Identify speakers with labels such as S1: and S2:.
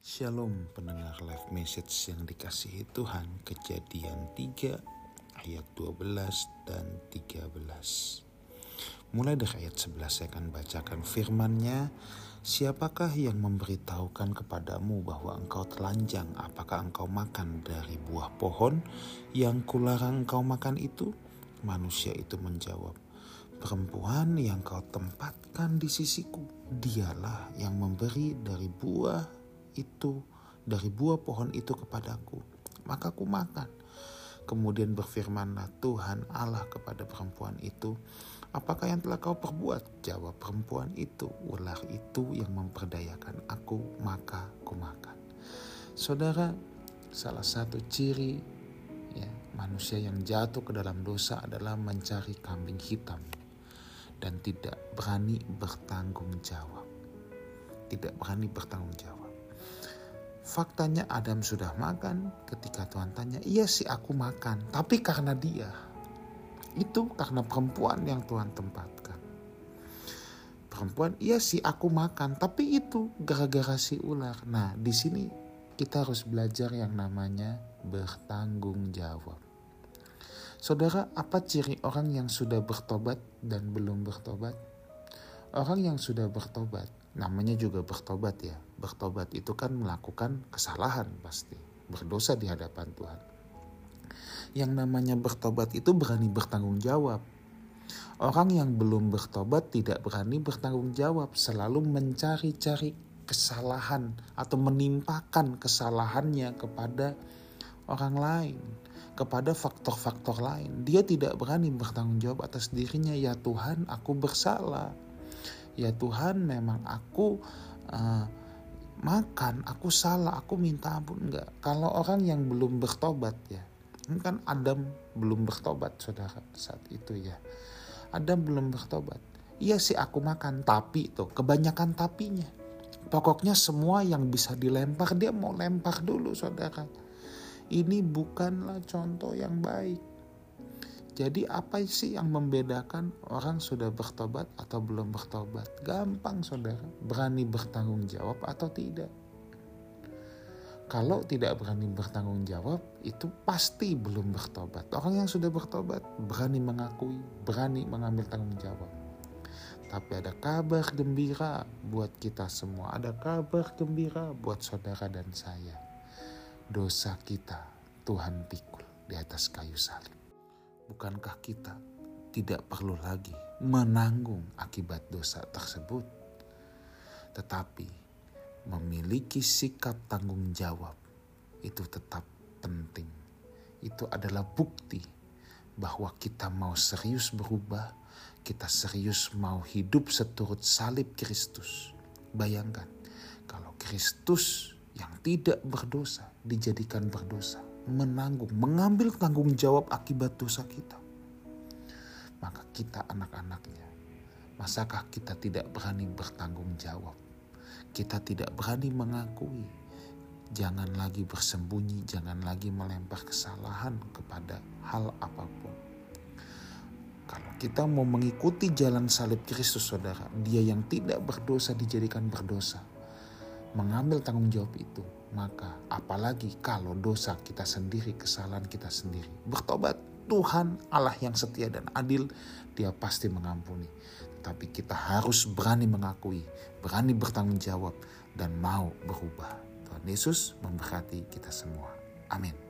S1: Shalom pendengar live message yang dikasihi Tuhan. Kejadian 3 ayat 12 dan 13 Mulai dari ayat 11 saya akan bacakan firmannya. Siapakah yang memberitahukan kepadamu bahwa engkau telanjang? Apakah engkau makan dari buah pohon yang kularang engkau makan itu? Manusia itu menjawab Perempuan yang kau tempatkan di sisiku Dialah yang memberi dari buah itu dari buah pohon itu kepadaku, maka ku makan. Kemudian berfirmanlah Tuhan Allah kepada perempuan itu, Apakah yang telah kau perbuat? Jawab perempuan itu, ular itu yang memperdayakan aku, maka ku makan. Saudara, salah satu ciri ya, manusia yang jatuh ke dalam dosa adalah mencari kambing hitam dan tidak berani bertanggung jawab. Tidak berani bertanggung jawab. Faktanya Adam sudah makan ketika Tuhan tanya, iya sih aku makan. Tapi karena dia, itu karena perempuan yang Tuhan tempatkan. Perempuan, iya sih aku makan. Tapi itu gara-gara si ular. Nah di sini kita harus belajar yang namanya bertanggung jawab. Saudara, apa ciri orang yang sudah bertobat dan belum bertobat? Orang yang sudah bertobat namanya juga bertobat ya. Bertobat itu kan melakukan kesalahan pasti, berdosa di hadapan Tuhan. Yang namanya bertobat itu berani bertanggung jawab. Orang yang belum bertobat tidak berani bertanggung jawab, selalu mencari-cari kesalahan atau menimpakan kesalahannya kepada orang lain, kepada faktor-faktor lain. Dia tidak berani bertanggung jawab atas dirinya, ya Tuhan, aku bersalah ya Tuhan memang aku uh, makan, aku salah, aku minta ampun enggak. Kalau orang yang belum bertobat ya, ini kan Adam belum bertobat saudara saat itu ya. Adam belum bertobat. Iya sih aku makan, tapi tuh kebanyakan tapinya. Pokoknya semua yang bisa dilempar dia mau lempar dulu saudara. Ini bukanlah contoh yang baik. Jadi apa sih yang membedakan orang sudah bertobat atau belum bertobat? Gampang saudara, berani bertanggung jawab atau tidak. Kalau tidak berani bertanggung jawab, itu pasti belum bertobat. Orang yang sudah bertobat berani mengakui, berani mengambil tanggung jawab. Tapi ada kabar gembira buat kita semua. Ada kabar gembira buat saudara dan saya. Dosa kita Tuhan pikul di atas kayu salib bukankah kita tidak perlu lagi menanggung akibat dosa tersebut, tetapi memiliki sikap tanggung jawab itu tetap penting. Itu adalah bukti bahwa kita mau serius berubah, kita serius mau hidup seturut salib Kristus. Bayangkan kalau Kristus yang tidak berdosa dijadikan berdosa menanggung, mengambil tanggung jawab akibat dosa kita. Maka kita anak-anaknya, masakah kita tidak berani bertanggung jawab? Kita tidak berani mengakui, jangan lagi bersembunyi, jangan lagi melempar kesalahan kepada hal apa pun. Kalau kita mau mengikuti jalan salib Kristus saudara, dia yang tidak berdosa dijadikan berdosa. Mengambil tanggung jawab itu, maka apalagi kalau dosa kita sendiri, kesalahan kita sendiri. Bertobat, Tuhan Allah yang setia dan adil, dia pasti mengampuni. Tapi kita harus berani mengakui, berani bertanggung jawab, dan mau berubah. Tuhan Yesus memberkati kita semua. Amin.